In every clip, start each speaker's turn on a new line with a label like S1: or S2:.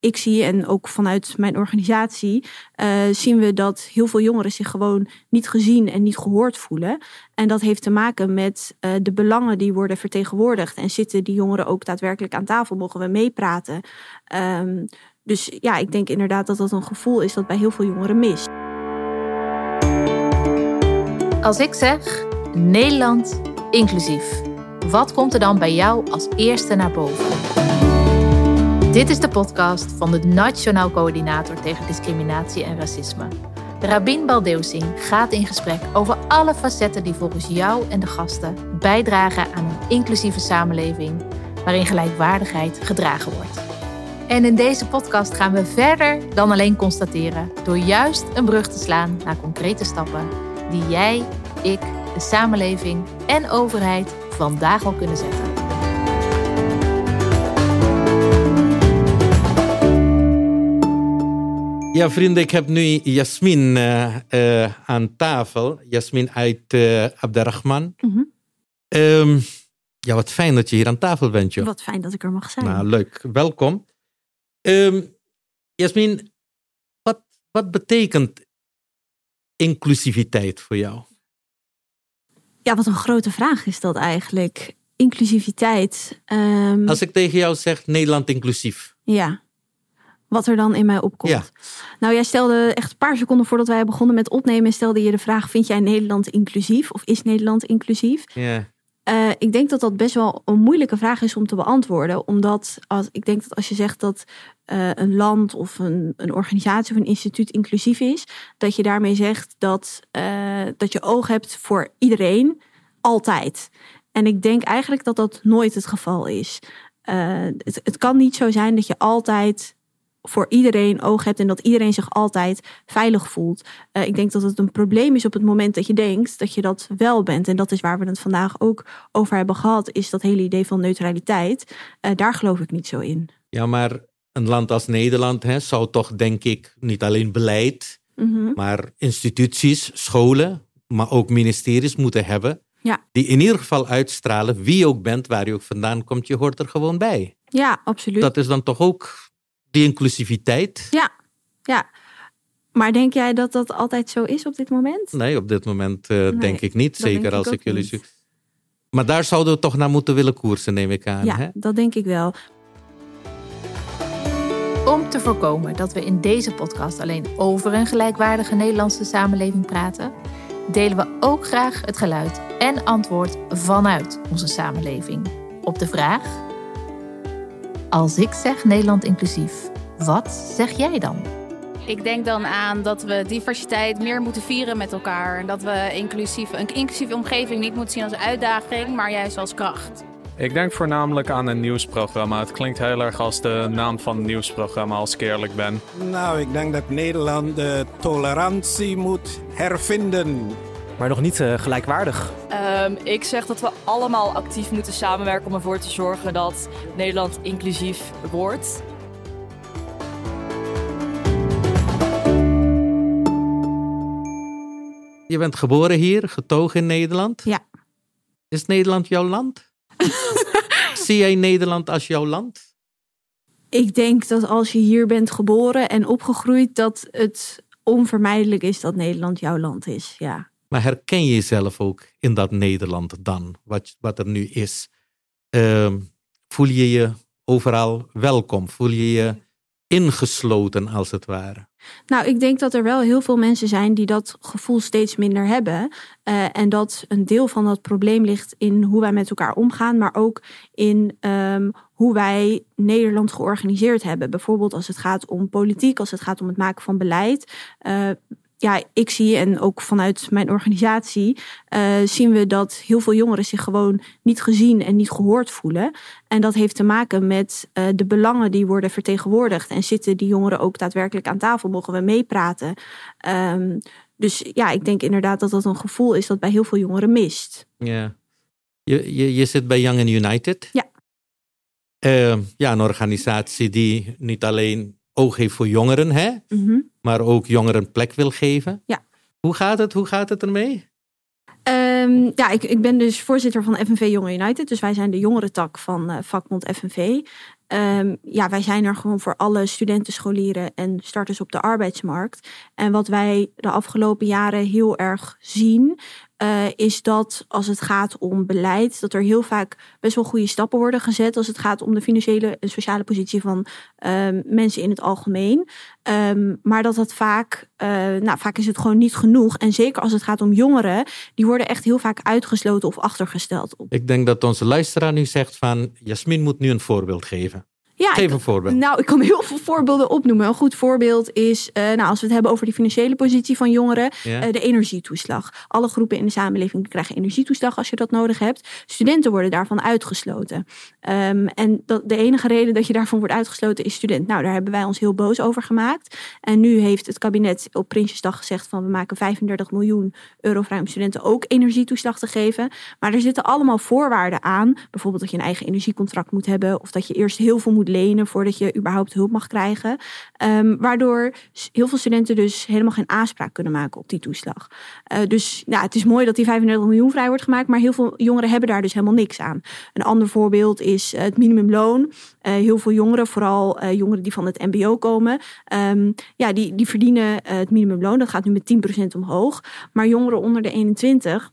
S1: ik zie en ook vanuit mijn organisatie uh, zien we dat heel veel jongeren zich gewoon niet gezien en niet gehoord voelen. En dat heeft te maken met uh, de belangen die worden vertegenwoordigd. En zitten die jongeren ook daadwerkelijk aan tafel? Mogen we meepraten? Um, dus ja, ik denk inderdaad dat dat een gevoel is dat bij heel veel jongeren mist.
S2: Als ik zeg Nederland inclusief, wat komt er dan bij jou als eerste naar boven? Dit is de podcast van de Nationaal Coördinator tegen Discriminatie en Racisme. Rabin Baldeusing gaat in gesprek over alle facetten die volgens jou en de gasten bijdragen aan een inclusieve samenleving waarin gelijkwaardigheid gedragen wordt. En in deze podcast gaan we verder dan alleen constateren door juist een brug te slaan naar concrete stappen die jij, ik, de samenleving en overheid vandaag al kunnen zetten.
S3: Ja, vrienden, ik heb nu Jasmin uh, uh, aan tafel. Jasmin uit uh, Abderrahman. Mm -hmm. um, ja, wat fijn dat je hier aan tafel bent, joh.
S1: Wat fijn dat ik er mag zijn.
S3: Nou, leuk. Welkom. Um, Jasmin, wat, wat betekent inclusiviteit voor jou?
S1: Ja, wat een grote vraag is dat eigenlijk. Inclusiviteit. Um,
S3: Als ik tegen jou zeg Nederland inclusief.
S1: Ja wat er dan in mij opkomt.
S3: Ja.
S1: Nou, jij stelde echt een paar seconden voordat wij begonnen met opnemen, stelde je de vraag: vind jij Nederland inclusief of is Nederland inclusief?
S3: Ja.
S1: Uh, ik denk dat dat best wel een moeilijke vraag is om te beantwoorden. Omdat als, ik denk dat als je zegt dat uh, een land of een, een organisatie of een instituut inclusief is, dat je daarmee zegt dat, uh, dat je oog hebt voor iedereen, altijd. En ik denk eigenlijk dat dat nooit het geval is. Het, het kan niet zo zijn dat je altijd voor iedereen oog hebt en dat iedereen zich altijd veilig voelt. Uh, ik denk dat het een probleem is op het moment dat je denkt dat je dat wel bent. En dat is waar we het vandaag ook over hebben gehad, is dat hele idee van neutraliteit. Uh, daar geloof ik niet zo in.
S3: Ja, maar een land als Nederland hè, zou toch denk ik niet alleen beleid, mm -hmm. maar instituties, scholen, maar ook ministeries moeten hebben.
S1: Ja.
S3: Die in ieder geval uitstralen wie je ook bent, waar je ook vandaan komt, je hoort er gewoon bij.
S1: Ja, absoluut.
S3: Dat is dan toch ook die inclusiviteit.
S1: Ja, ja. Maar denk jij dat dat altijd zo is op dit moment?
S3: Nee, op dit moment uh, nee, denk ik niet. Zeker als
S1: ik,
S3: jullie zie. Maar daar zouden we toch naar moeten willen koersen, neem ik aan.
S1: Ja,
S3: hè?
S1: dat denk ik wel.
S2: Om te voorkomen dat we in deze podcast alleen over een gelijkwaardige Nederlandse samenleving praten, delen we ook graag het geluid en antwoord vanuit onze samenleving op de vraag als ik zeg Nederland inclusief, wat zeg jij dan?
S4: Ik denk dan aan dat we diversiteit meer moeten vieren met elkaar. En dat we inclusief, een inclusieve omgeving niet moeten zien als uitdaging, maar juist als kracht.
S5: Ik denk voornamelijk aan een nieuwsprogramma. Het klinkt heel erg als de naam van een nieuwsprogramma, als ik eerlijk ben.
S6: Nou, ik denk dat Nederland de tolerantie moet hervinden
S7: maar nog niet uh, gelijkwaardig.
S8: Um, ik zeg dat we allemaal actief moeten samenwerken om ervoor te zorgen dat Nederland inclusief wordt.
S3: Je bent geboren hier, getogen in Nederland.
S1: Ja.
S3: Is Nederland jouw land? Zie jij Nederland als jouw land?
S1: Ik denk dat als je hier bent geboren en opgegroeid, dat het onvermijdelijk is dat Nederland jouw land is. Ja.
S3: Maar herken je jezelf ook in dat Nederland dan, wat, wat er nu is? Uh, voel je je overal welkom? Voel je je ingesloten als het ware?
S1: Nou, ik denk dat er wel heel veel mensen zijn die dat gevoel steeds minder hebben. Uh, en dat een deel van dat probleem ligt in hoe wij met elkaar omgaan, maar ook in um, hoe wij Nederland georganiseerd hebben. Bijvoorbeeld als het gaat om politiek, als het gaat om het maken van beleid. Uh, ja, ik zie en ook vanuit mijn organisatie uh, zien we dat heel veel jongeren zich gewoon niet gezien en niet gehoord voelen. En dat heeft te maken met uh, de belangen die worden vertegenwoordigd. En zitten die jongeren ook daadwerkelijk aan tafel? Mogen we meepraten? Um, dus ja, ik denk inderdaad dat dat een gevoel is dat bij heel veel jongeren mist.
S3: Ja. Je, je, je zit bij Young and United.
S1: Ja.
S3: Uh, ja, een organisatie die niet alleen oog heeft voor jongeren, hè?
S1: Mm -hmm.
S3: maar ook jongeren plek wil geven.
S1: Ja.
S3: Hoe gaat het? Hoe gaat het ermee?
S1: Um, ja, ik, ik ben dus voorzitter van FNV Jonge United. Dus wij zijn de jongerentak van uh, vakbond FNV. ehm, ja, wij zijn er gewoon voor alle studenten, scholieren en starters op de arbeidsmarkt. En wat wij de afgelopen jaren heel erg zien, uh, is dat als het gaat om beleid, dat er heel vaak best wel goede stappen worden gezet als het gaat om de financiële en sociale positie van um, mensen in het algemeen. Um, maar dat dat vaak, uh, nou, vaak is het gewoon niet genoeg. En zeker als het gaat om jongeren, die worden echt heel vaak uitgesloten of achtergesteld.
S3: Ik denk dat onze luisteraar nu zegt van, Jasmin moet nu een voorbeeld geven.
S1: Ja,
S3: Geef een voorbeeld.
S1: Nou, ik kan heel veel voorbeelden opnoemen. Een goed voorbeeld is, uh, nou, als we het hebben over de financiële positie van jongeren, ja. uh, de energietoeslag. Alle groepen in de samenleving krijgen energietoeslag als je dat nodig hebt. Studenten worden daarvan uitgesloten. Um, en dat, de enige reden dat je daarvan wordt uitgesloten is student. Nou, daar hebben wij ons heel boos over gemaakt. En nu heeft het kabinet op Prinsjesdag gezegd van we maken 35 miljoen euro vrij om studenten ook energietoeslag te geven. Maar er zitten allemaal voorwaarden aan. Bijvoorbeeld dat je een eigen energiecontract moet hebben of dat je eerst heel veel moet lenen voordat je überhaupt hulp mag krijgen. Um, waardoor heel veel studenten dus helemaal geen aanspraak kunnen maken op die toeslag. Uh, dus nou, het is mooi dat die 35 miljoen vrij wordt gemaakt, maar heel veel jongeren hebben daar dus helemaal niks aan. Een ander voorbeeld is het minimumloon. Uh, heel veel jongeren, vooral jongeren die van het MBO komen, um, ja, die, die verdienen het minimumloon. Dat gaat nu met 10% omhoog. Maar jongeren onder de 21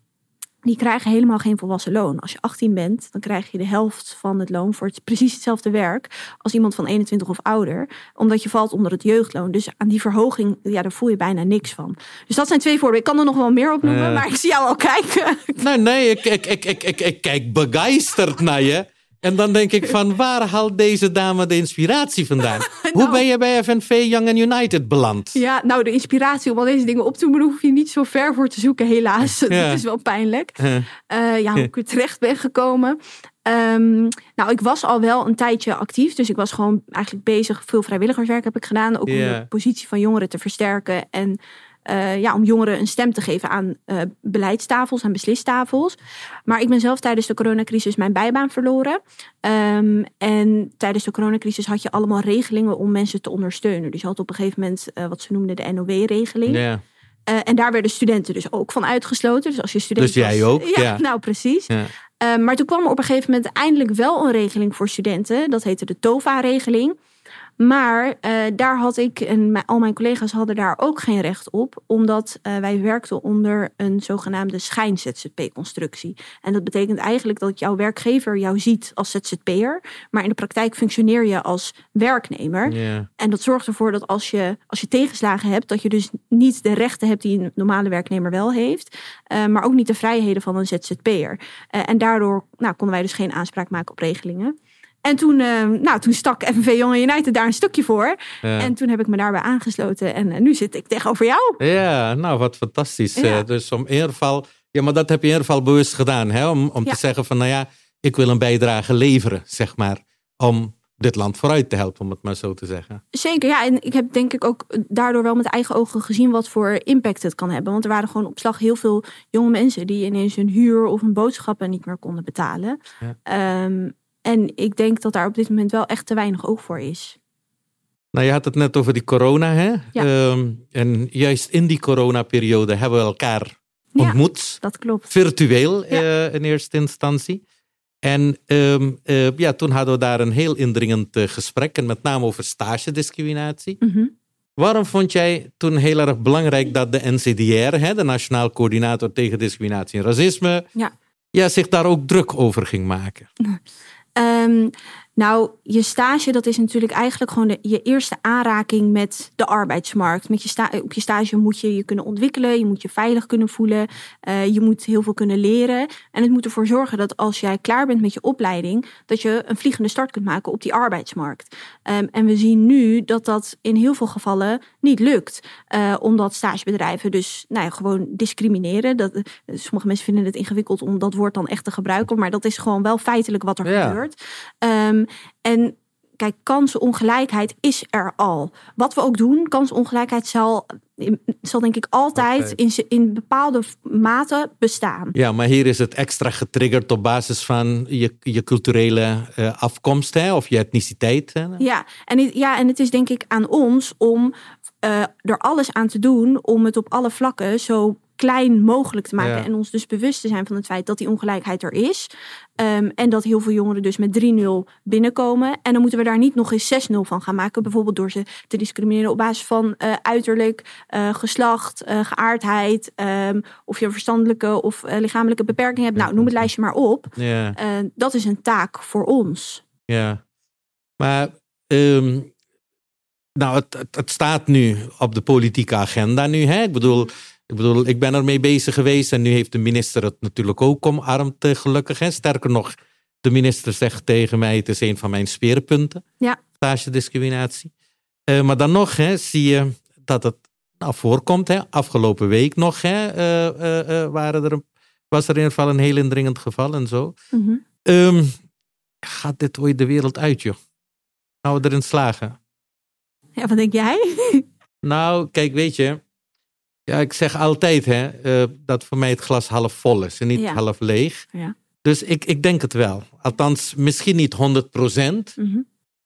S1: die krijgen helemaal geen volwassen loon. Als je 18 bent, dan krijg je de helft van het loon voor het, precies hetzelfde werk als iemand van 21 of ouder, omdat je valt onder het jeugdloon. Dus aan die verhoging, ja, daar voel je bijna niks van. Dus dat zijn twee voorbeelden. Ik kan er nog wel meer op noemen, uh, maar ik zie jou al kijken.
S3: Nee, nee, ik, ik, ik, ik, ik, ik kijk begeisterd naar je. En dan denk ik van waar haalt deze dame de inspiratie vandaan? nou, Hoe ben je bij FNV Young and United beland?
S1: Ja, nou de inspiratie om al deze dingen op te doen hoef je niet zo ver voor te zoeken helaas. Ja. Dat is wel pijnlijk. Uh, uh, ja, hoe ik er terecht ben gekomen. Um, nou, ik was al wel een tijdje actief. Dus ik was gewoon eigenlijk bezig. Veel vrijwilligerswerk heb ik gedaan. Ook om de positie van jongeren te versterken. En uh, ja, om jongeren een stem te geven aan uh, beleidstafels en beslistafels. Maar ik ben zelf tijdens de coronacrisis mijn bijbaan verloren. Um, en tijdens de coronacrisis had je allemaal regelingen om mensen te ondersteunen. Dus je had op een gegeven moment uh, wat ze noemden de NOW-regeling. Uh, en daar werden studenten dus ook van uitgesloten. Dus als je student
S3: Dus jij
S1: was,
S3: ook?
S1: Ja,
S3: Ja.
S1: nou precies.
S3: Ja.
S1: Uh, maar toen kwam er op een gegeven moment eindelijk wel een regeling voor studenten. Dat heette de TOVA-regeling. Maar uh, daar had ik en al mijn collega's hadden daar ook geen recht op, omdat uh, wij werkten onder een zogenaamde schijn-ZZP-constructie. En dat betekent eigenlijk dat jouw werkgever jou ziet als ZZP'er, maar in de praktijk functioneer je als werknemer.
S3: Yeah.
S1: En dat zorgt ervoor dat als je, als je tegenslagen hebt, dat je dus niet de rechten hebt die een normale werknemer wel heeft, uh, maar ook niet de vrijheden van een ZZP'er. en daardoor nou, konden wij dus geen aanspraak maken op regelingen. En toen, uh, nou, toen stak FNV Young United daar een stukje voor.
S3: Ja.
S1: En toen heb ik me daarbij aangesloten. En uh, nu zit ik tegenover jou.
S3: Ja, nou wat fantastisch.
S1: Ja.
S3: Uh, dus om in ieder geval, ja, maar dat heb je in ieder geval bewust gedaan. Hè? Om, om
S1: Ja.
S3: te zeggen van, nou ja, ik wil een bijdrage leveren, zeg maar. Om dit land vooruit te helpen, om het maar zo te zeggen.
S1: Zeker, ja. En ik heb denk ik ook daardoor wel met eigen ogen gezien wat voor impact het kan hebben. Want er waren gewoon op slag heel veel jonge mensen die ineens hun huur of hun boodschappen niet meer konden betalen.
S3: Ja.
S1: Um, en ik denk dat daar op dit moment wel echt te weinig oog voor is.
S3: Nou, je had het net over die corona, hè?
S1: Ja.
S3: Um, en juist in die coronaperiode hebben we elkaar ontmoet.
S1: Ja, dat klopt.
S3: Virtueel ja. uh, in eerste instantie. En um, uh, ja, toen hadden we daar een heel indringend uh, gesprek. En met name over stagediscriminatie.
S1: Mm -hmm.
S3: Waarom vond jij toen heel erg belangrijk dat de NCDR, hè, de Nationaal Coördinator tegen Discriminatie en Racisme,
S1: ja.
S3: Ja, zich daar ook druk over ging maken?
S1: Um, nou, je stage, dat is natuurlijk eigenlijk gewoon de, je eerste aanraking met de arbeidsmarkt. Met je sta, op je stage moet je je kunnen ontwikkelen, je moet je veilig kunnen voelen, uh, je moet heel veel kunnen leren. En het moet ervoor zorgen dat als jij klaar bent met je opleiding, dat je een vliegende start kunt maken op die arbeidsmarkt. Um, en we zien nu dat dat in heel veel gevallen niet lukt. Uh, omdat stagebedrijven dus nou ja, gewoon discrimineren. Dat, sommige mensen vinden het ingewikkeld om dat woord dan echt te gebruiken, maar dat is gewoon wel feitelijk wat er
S3: ja.
S1: gebeurt. Um, en kijk, kansenongelijkheid is er al. Wat we ook doen, kansenongelijkheid zal, zal denk ik altijd okay. in, in bepaalde mate bestaan.
S3: Ja, maar hier is het extra getriggerd op basis van je, je culturele uh, afkomst hè, of je etniciteit. Hè?
S1: Ja, en, ja, en het is denk ik aan ons om uh, er alles aan te doen om het op alle vlakken zo klein mogelijk te maken.
S3: Ja.
S1: En ons dus bewust te zijn van het feit dat die ongelijkheid er is. Ehm, en dat heel veel jongeren dus met 3-0 binnenkomen. En dan moeten we daar niet nog eens 6-0 van gaan maken. Bijvoorbeeld door ze te discrimineren op basis van eh, uiterlijk, eh, geslacht, eh, geaardheid. ehm, of je een verstandelijke of lichamelijke beperking hebt. Nou, noem het lijstje maar op.
S3: Ja.
S1: Dat is een taak voor ons.
S3: Ja, maar ehm, nou, het, het, het staat nu op de politieke agenda nu. Hè? Ik, bedoel, ik bedoel, ik ben ermee bezig geweest en nu heeft de minister het natuurlijk ook omarmd, gelukkig. Hè? Sterker nog, de minister zegt tegen mij, het is een van mijn speerpunten,
S1: Ja.
S3: stagediscriminatie. Eh, maar dan nog hè, zie je dat het nou, voorkomt. Hè? Afgelopen week nog hè, eh, eh, waren er, een- was er in ieder geval een heel indringend geval en zo.
S1: Mhm.
S3: Ehm, gaat dit ooit de wereld uit, joh? Gaan we erin slagen?
S1: Ja, wat denk jij?
S3: Nou, kijk, weet je. Ja, ik zeg altijd hè, eh, dat voor mij het glas half vol is en niet
S1: Ja.
S3: half leeg.
S1: Ja.
S3: Dus ik, ik denk het wel. Althans, misschien niet 100
S1: Mhm.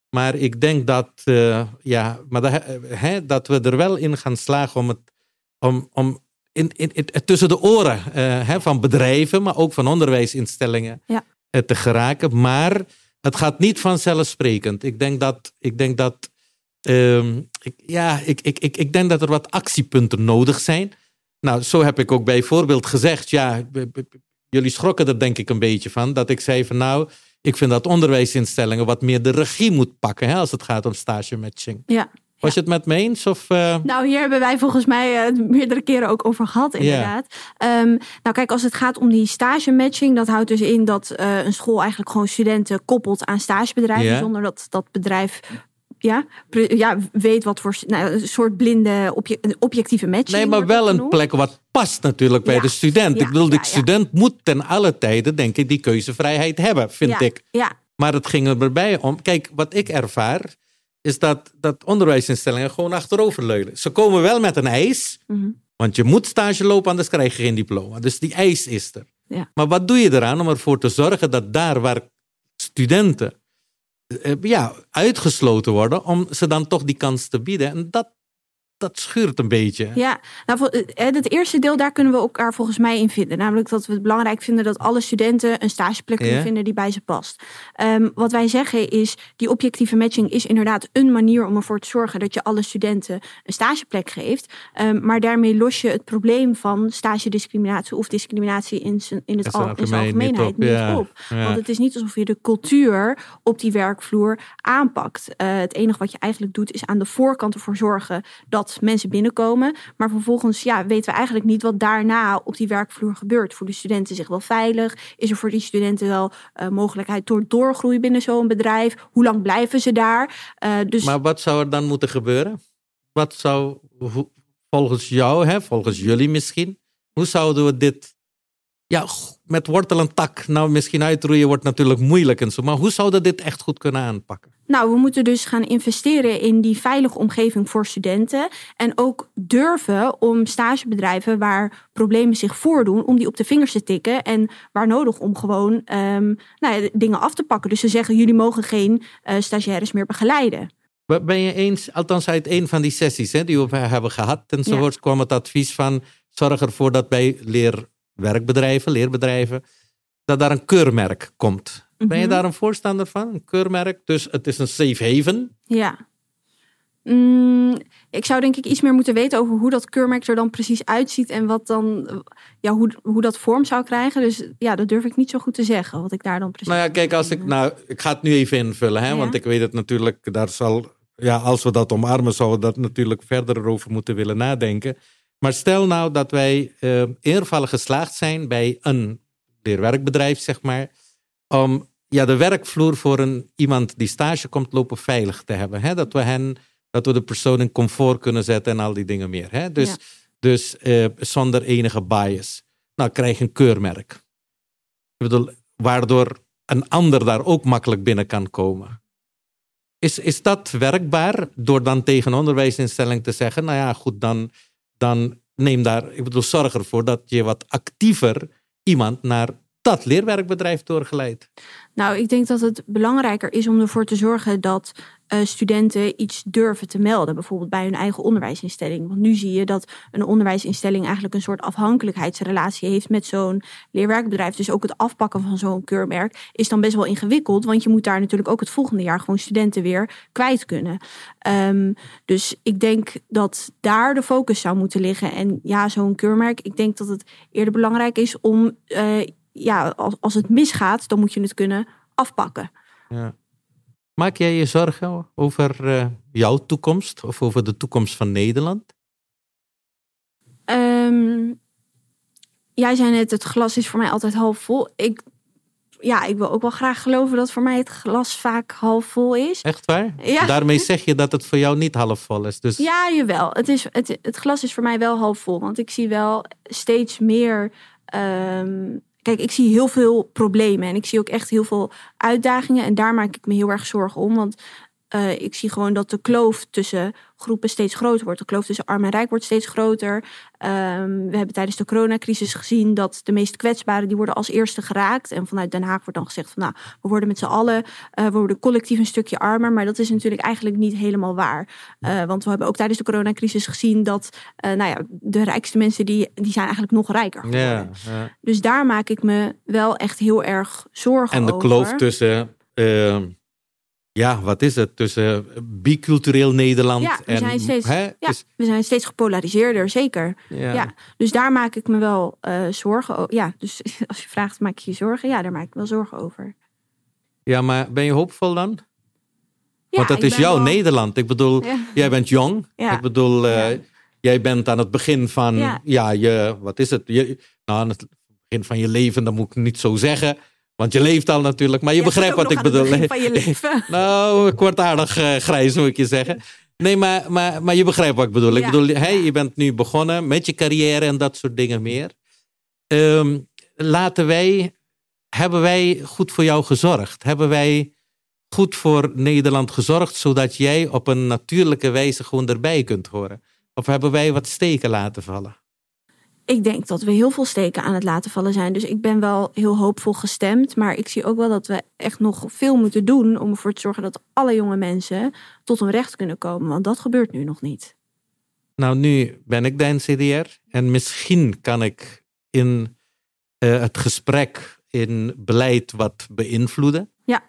S3: Maar ik denk dat, eh, ja, maar dat, eh, hè, dat we er wel in gaan slagen om het om, om in, in, in- tussen de oren hè, van bedrijven, maar ook van onderwijsinstellingen
S1: Ja.
S3: te geraken. Maar het gaat niet vanzelfsprekend. Ik denk dat, ik denk dat, ehm, ik, ja, ik, ik, ik, ik denk dat er wat actiepunten nodig zijn. Nou, zo heb ik ook bijvoorbeeld gezegd, ja, jullie schrokken er denk ik een beetje van, dat ik zei van nou, ik vind dat onderwijsinstellingen wat meer de regie moet pakken hè, als het gaat om stage matching.
S1: Ja.
S3: Was je het met me eens? Of, eh,
S1: Nou, hier hebben wij volgens mij eh, meerdere keren ook over gehad, inderdaad. Ehm, nou, kijk, als het gaat om die stage matching, dat houdt dus in dat eh, een school eigenlijk gewoon studenten koppelt aan stagebedrijven, zonder dat dat bedrijf ja, ja, weet wat voor nou, een soort blinde obje- objectieve matching.
S3: Nee, maar wel een plek wat past natuurlijk bij
S1: Ja,
S3: de student.
S1: ja,
S3: ik bedoel, de student moet ten alle tijden, denk ik, die keuzevrijheid hebben, vind ik.
S1: Ja,
S3: Maar het ging er erbij om. Kijk, wat ik ervaar, is dat, dat onderwijsinstellingen gewoon achteroverleunen. Ze komen wel met een eis,
S1: Mhm.
S3: want je moet stage lopen, anders krijg je geen diploma. Dus die eis is er.
S1: Ja.
S3: Maar wat doe je eraan om ervoor te zorgen dat daar waar studenten ja, uitgesloten worden, om ze dan toch die kans te bieden? En dat, dat schuurt een beetje.
S1: Ja, nou, vol- eh, het eerste deel, daar kunnen we elkaar volgens mij in vinden. Namelijk dat we het belangrijk vinden dat alle studenten een stageplek kunnen
S3: Ja.
S1: vinden die bij ze past. Ehm, wat wij zeggen is, die objectieve matching is inderdaad een manier om ervoor te zorgen dat je alle studenten een stageplek geeft. Ehm, maar daarmee los je het probleem van stagediscriminatie of discriminatie in, zijn, in, het
S3: In zijn
S1: al, in zijn
S3: algemeen niet
S1: algemeenheid
S3: op,
S1: niet op.
S3: Ja.
S1: Want het is niet alsof je de cultuur op die werkvloer aanpakt. Eh, het enige wat je eigenlijk doet is aan de voorkant ervoor zorgen dat mensen binnenkomen. Maar vervolgens ja, weten we eigenlijk niet wat daarna op die werkvloer gebeurt. Voelen studenten zich wel veilig? Is er voor die studenten wel eh, mogelijkheid tot doorgroei binnen zo'n bedrijf? Hoe lang blijven ze daar? Eh, dus
S3: Maar wat zou er dan moeten gebeuren? Wat zou volgens jou, hè, volgens jullie misschien, hoe zouden we dit ja, met wortel en tak, nou misschien uitroeien wordt natuurlijk moeilijk en zo, maar hoe zouden dit echt goed kunnen aanpakken?
S1: Nou, we moeten dus gaan investeren in die veilige omgeving voor studenten. En ook durven om stagebedrijven waar problemen zich voordoen, om die op de vingers te tikken. En waar nodig om gewoon ehm, nou ja, dingen af te pakken. Dus ze zeggen, jullie mogen geen eh, stagiaires meer begeleiden.
S3: Ben je eens, althans uit een van die sessies hè, die we hebben gehad enzovoorts, kwam het advies van zorg ervoor dat bij leerwerkbedrijven, leerbedrijven, dat daar een keurmerk komt. Ben je
S1: Mhm.
S3: daar een voorstander van? Een keurmerk, dus het is een safe haven.
S1: Ja. Mm, ik zou denk ik iets meer moeten weten over hoe dat keurmerk er dan precies uitziet. En wat dan, ja, hoe, hoe dat vorm zou krijgen. Dus ja, dat durf ik niet zo goed te zeggen. Wat ik daar dan precies.
S3: Nou ja, kijk, als ik, nou, ik ga het nu even invullen, hè,
S1: Ja.
S3: want ik weet het natuurlijk, daar zal, ja, als we dat omarmen, zouden we dat natuurlijk verder over moeten willen nadenken. Maar stel nou dat wij eh eervallig geslaagd zijn bij een leerwerkbedrijf, zeg maar, om ja, de werkvloer voor een, iemand die stage komt lopen veilig te hebben. Hè? Dat we hen, dat we de persoon in comfort kunnen zetten en al die dingen meer. Hè? Dus,
S1: Ja.
S3: dus eh, zonder enige bias. Nou, krijg een keurmerk. Ik bedoel, waardoor een ander daar ook makkelijk binnen kan komen. Is, is dat werkbaar door dan tegen een onderwijsinstelling te zeggen, nou ja, goed, dan, dan neem daar, ik bedoel, zorg ervoor dat je wat actiever iemand naar dat leerwerkbedrijf doorgeleidt.
S1: Nou, ik denk dat het belangrijker is om ervoor te zorgen dat eh, studenten iets durven te melden, bijvoorbeeld bij hun eigen onderwijsinstelling. Want nu zie je dat een onderwijsinstelling eigenlijk een soort afhankelijkheidsrelatie heeft met zo'n leerwerkbedrijf. Dus ook het afpakken van zo'n keurmerk is dan best wel ingewikkeld, want je moet daar natuurlijk ook het volgende jaar gewoon studenten weer kwijt kunnen. Ehm, dus ik denk dat daar de focus zou moeten liggen. En ja, zo'n keurmerk, ik denk dat het eerder belangrijk is om, uh, ja, als, als het misgaat, dan moet je het kunnen afpakken.
S3: Ja. Maak jij je zorgen over uh, jouw toekomst of over de toekomst van Nederland?
S1: Um, jij zei net, het glas is voor mij altijd half vol. Ik, ja, ik wil ook wel graag geloven dat voor mij het glas vaak half vol is.
S3: Echt waar? Ja. Daarmee zeg je dat het voor jou niet half vol is. Dus...
S1: Ja, jawel. Het, is, het, het glas is voor mij wel half vol. Want ik zie wel steeds meer um, Kijk, ik zie heel veel problemen en ik zie ook echt heel veel uitdagingen. En daar maak ik me heel erg zorgen om. Want uh, ik zie gewoon dat de kloof tussen groepen steeds groter wordt. De kloof tussen arm en rijk wordt steeds groter. Um, we hebben tijdens de coronacrisis gezien dat de meest kwetsbaren die worden als eerste geraakt. En vanuit Den Haag wordt dan gezegd van nou, we worden met z'n allen, uh, we worden collectief een stukje armer. Maar dat is natuurlijk eigenlijk niet helemaal waar. Uh, want we hebben ook tijdens de coronacrisis gezien dat nou ja, de rijkste mensen die, die zijn eigenlijk nog rijker geworden. Ja, ja. Dus daar maak ik me wel echt heel erg zorgen
S3: over. En de kloof tussen ja, wat is het? Tussen bicultureel Nederland
S1: ja, we
S3: en.
S1: Zijn steeds, hè? Ja, dus, we zijn steeds gepolariseerder, zeker. Ja. ja. Dus daar maak ik me wel uh, zorgen over. Ja, dus als je vraagt, maak je je zorgen? Ja, daar maak ik wel zorgen over.
S3: Ja, maar ben je hoopvol dan? Ja, Want dat is jouw wel... Nederland. Ik bedoel, jij bent jong. Ik bedoel, uh, jij bent aan het begin van, ja, je, wat is het? Je, nou, aan het begin van je leven, dat moet ik niet zo zeggen. Want je leeft al natuurlijk, maar je begrijpt wat ik bedoel.
S1: Van je leven.
S3: nou, uh, grijs, moet ik je zeggen. Nee, maar, maar, maar je begrijpt wat ik bedoel. ik bedoel, hey, je bent nu begonnen met je carrière en dat soort dingen meer. Um, laten wij, hebben wij goed voor jou gezorgd? Hebben wij goed voor Nederland gezorgd, zodat jij op een natuurlijke wijze gewoon erbij kunt horen? Of hebben wij wat steken laten vallen?
S1: Ik denk dat we heel veel steken aan het laten vallen zijn. Dus ik ben wel heel hoopvol gestemd. Maar ik zie ook wel dat we echt nog veel moeten doen om ervoor te zorgen dat alle jonge mensen tot hun recht kunnen komen. Want dat gebeurt nu nog niet.
S3: Nou, nu ben ik de NCDR. En misschien kan ik in uh, het gesprek in beleid wat beïnvloeden.
S1: Ja.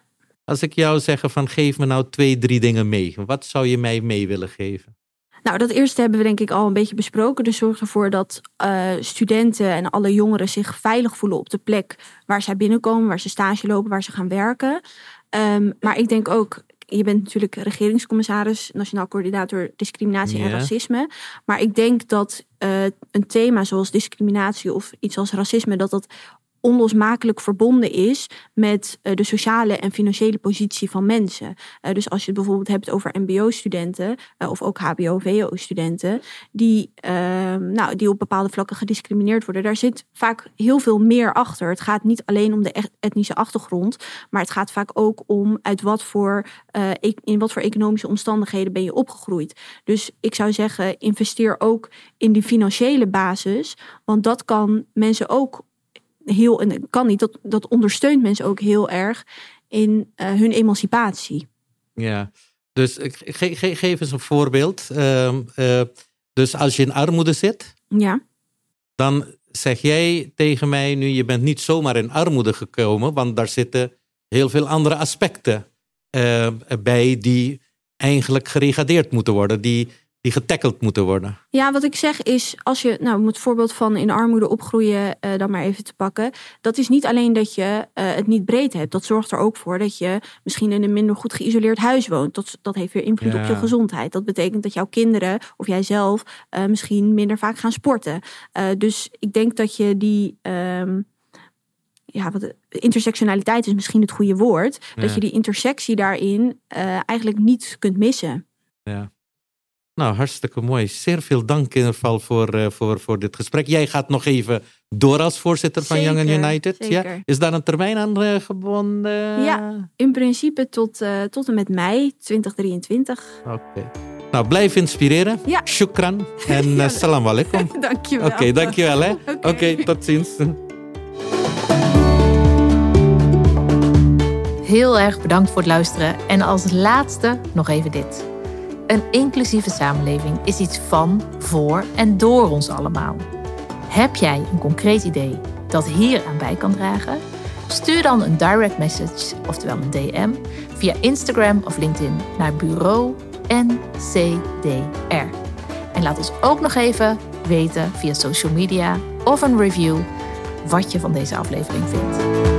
S3: Als ik jou zeg van geef me nou twee, drie dingen mee. Wat zou je mij mee willen geven?
S1: Nou, dat eerste hebben we denk ik al een beetje besproken. Dus zorg ervoor dat uh, studenten en alle jongeren zich veilig voelen op de plek waar zij binnenkomen, waar ze stage lopen, waar ze gaan werken. Um, maar ik denk ook, je bent natuurlijk regeringscommissaris, nationaal coördinator discriminatie en racisme. Maar ik denk dat uh, een thema zoals discriminatie of iets als racisme, dat dat onlosmakelijk verbonden is met uh, de sociale en financiële positie van mensen. Uh, dus als je het bijvoorbeeld hebt over MBO-studenten uh, of ook HBO-VO-studenten, die, ehm, nou, die op bepaalde vlakken gediscrimineerd worden, daar zit vaak heel veel meer achter. Het gaat niet alleen om de etnische achtergrond, maar het gaat vaak ook om uit wat voor, e-, in wat voor economische omstandigheden ben je opgegroeid. Dus ik zou zeggen, investeer ook in die financiële basis, want dat kan mensen ook heel, en kan niet, dat, dat ondersteunt mensen ook heel erg in uh, hun emancipatie.
S3: Ja, dus ge, ge, geef eens een voorbeeld. Uh, uh, dus als je in armoede zit,
S1: ja.
S3: dan zeg jij tegen mij nu, je bent niet zomaar in armoede gekomen, want daar zitten heel veel andere aspecten uh, bij die eigenlijk geregadeerd moeten worden, die die getackeld moeten worden.
S1: Ja, wat ik zeg is, als je, nou, om het voorbeeld van in armoede opgroeien uh, dan maar even te pakken. Dat is niet alleen dat je uh, het niet breed hebt. Dat zorgt er ook voor dat je misschien in een minder goed geïsoleerd huis woont. Dat, dat heeft weer invloed ja. op je gezondheid. Dat betekent dat jouw kinderen of jijzelf uh, misschien minder vaak gaan sporten. dus ik denk dat je die. Um, ja, wat, intersectionaliteit is misschien het goede woord. Ja. Dat je die intersectie daarin eigenlijk niet kunt missen.
S3: Ja. Nou, hartstikke mooi. Zeer veel dank in ieder geval voor, uh, voor, voor dit gesprek. Jij gaat nog even door als voorzitter van Young United.
S1: Zeker.
S3: Ja? Is daar een termijn aan uh, gebonden?
S1: Ja, in principe tot, uh, tot en met mei 2023.
S3: Oké. Okay. Nou, blijf inspireren.
S1: Ja.
S3: Shukran. En ja, salam alaikum.
S1: dankjewel.
S3: Oké, okay, dankjewel. Oké, okay. okay, tot ziens.
S2: heel erg bedankt voor het luisteren. En als laatste nog even dit. Een inclusieve samenleving is iets van, voor en door ons allemaal. Heb jij een concreet idee dat hier aan bij kan dragen? Stuur dan een direct message, oftewel een DM, via Instagram of LinkedIn naar bureau NCDR. En laat ons ook nog even weten via social media of een review wat je van deze aflevering vindt.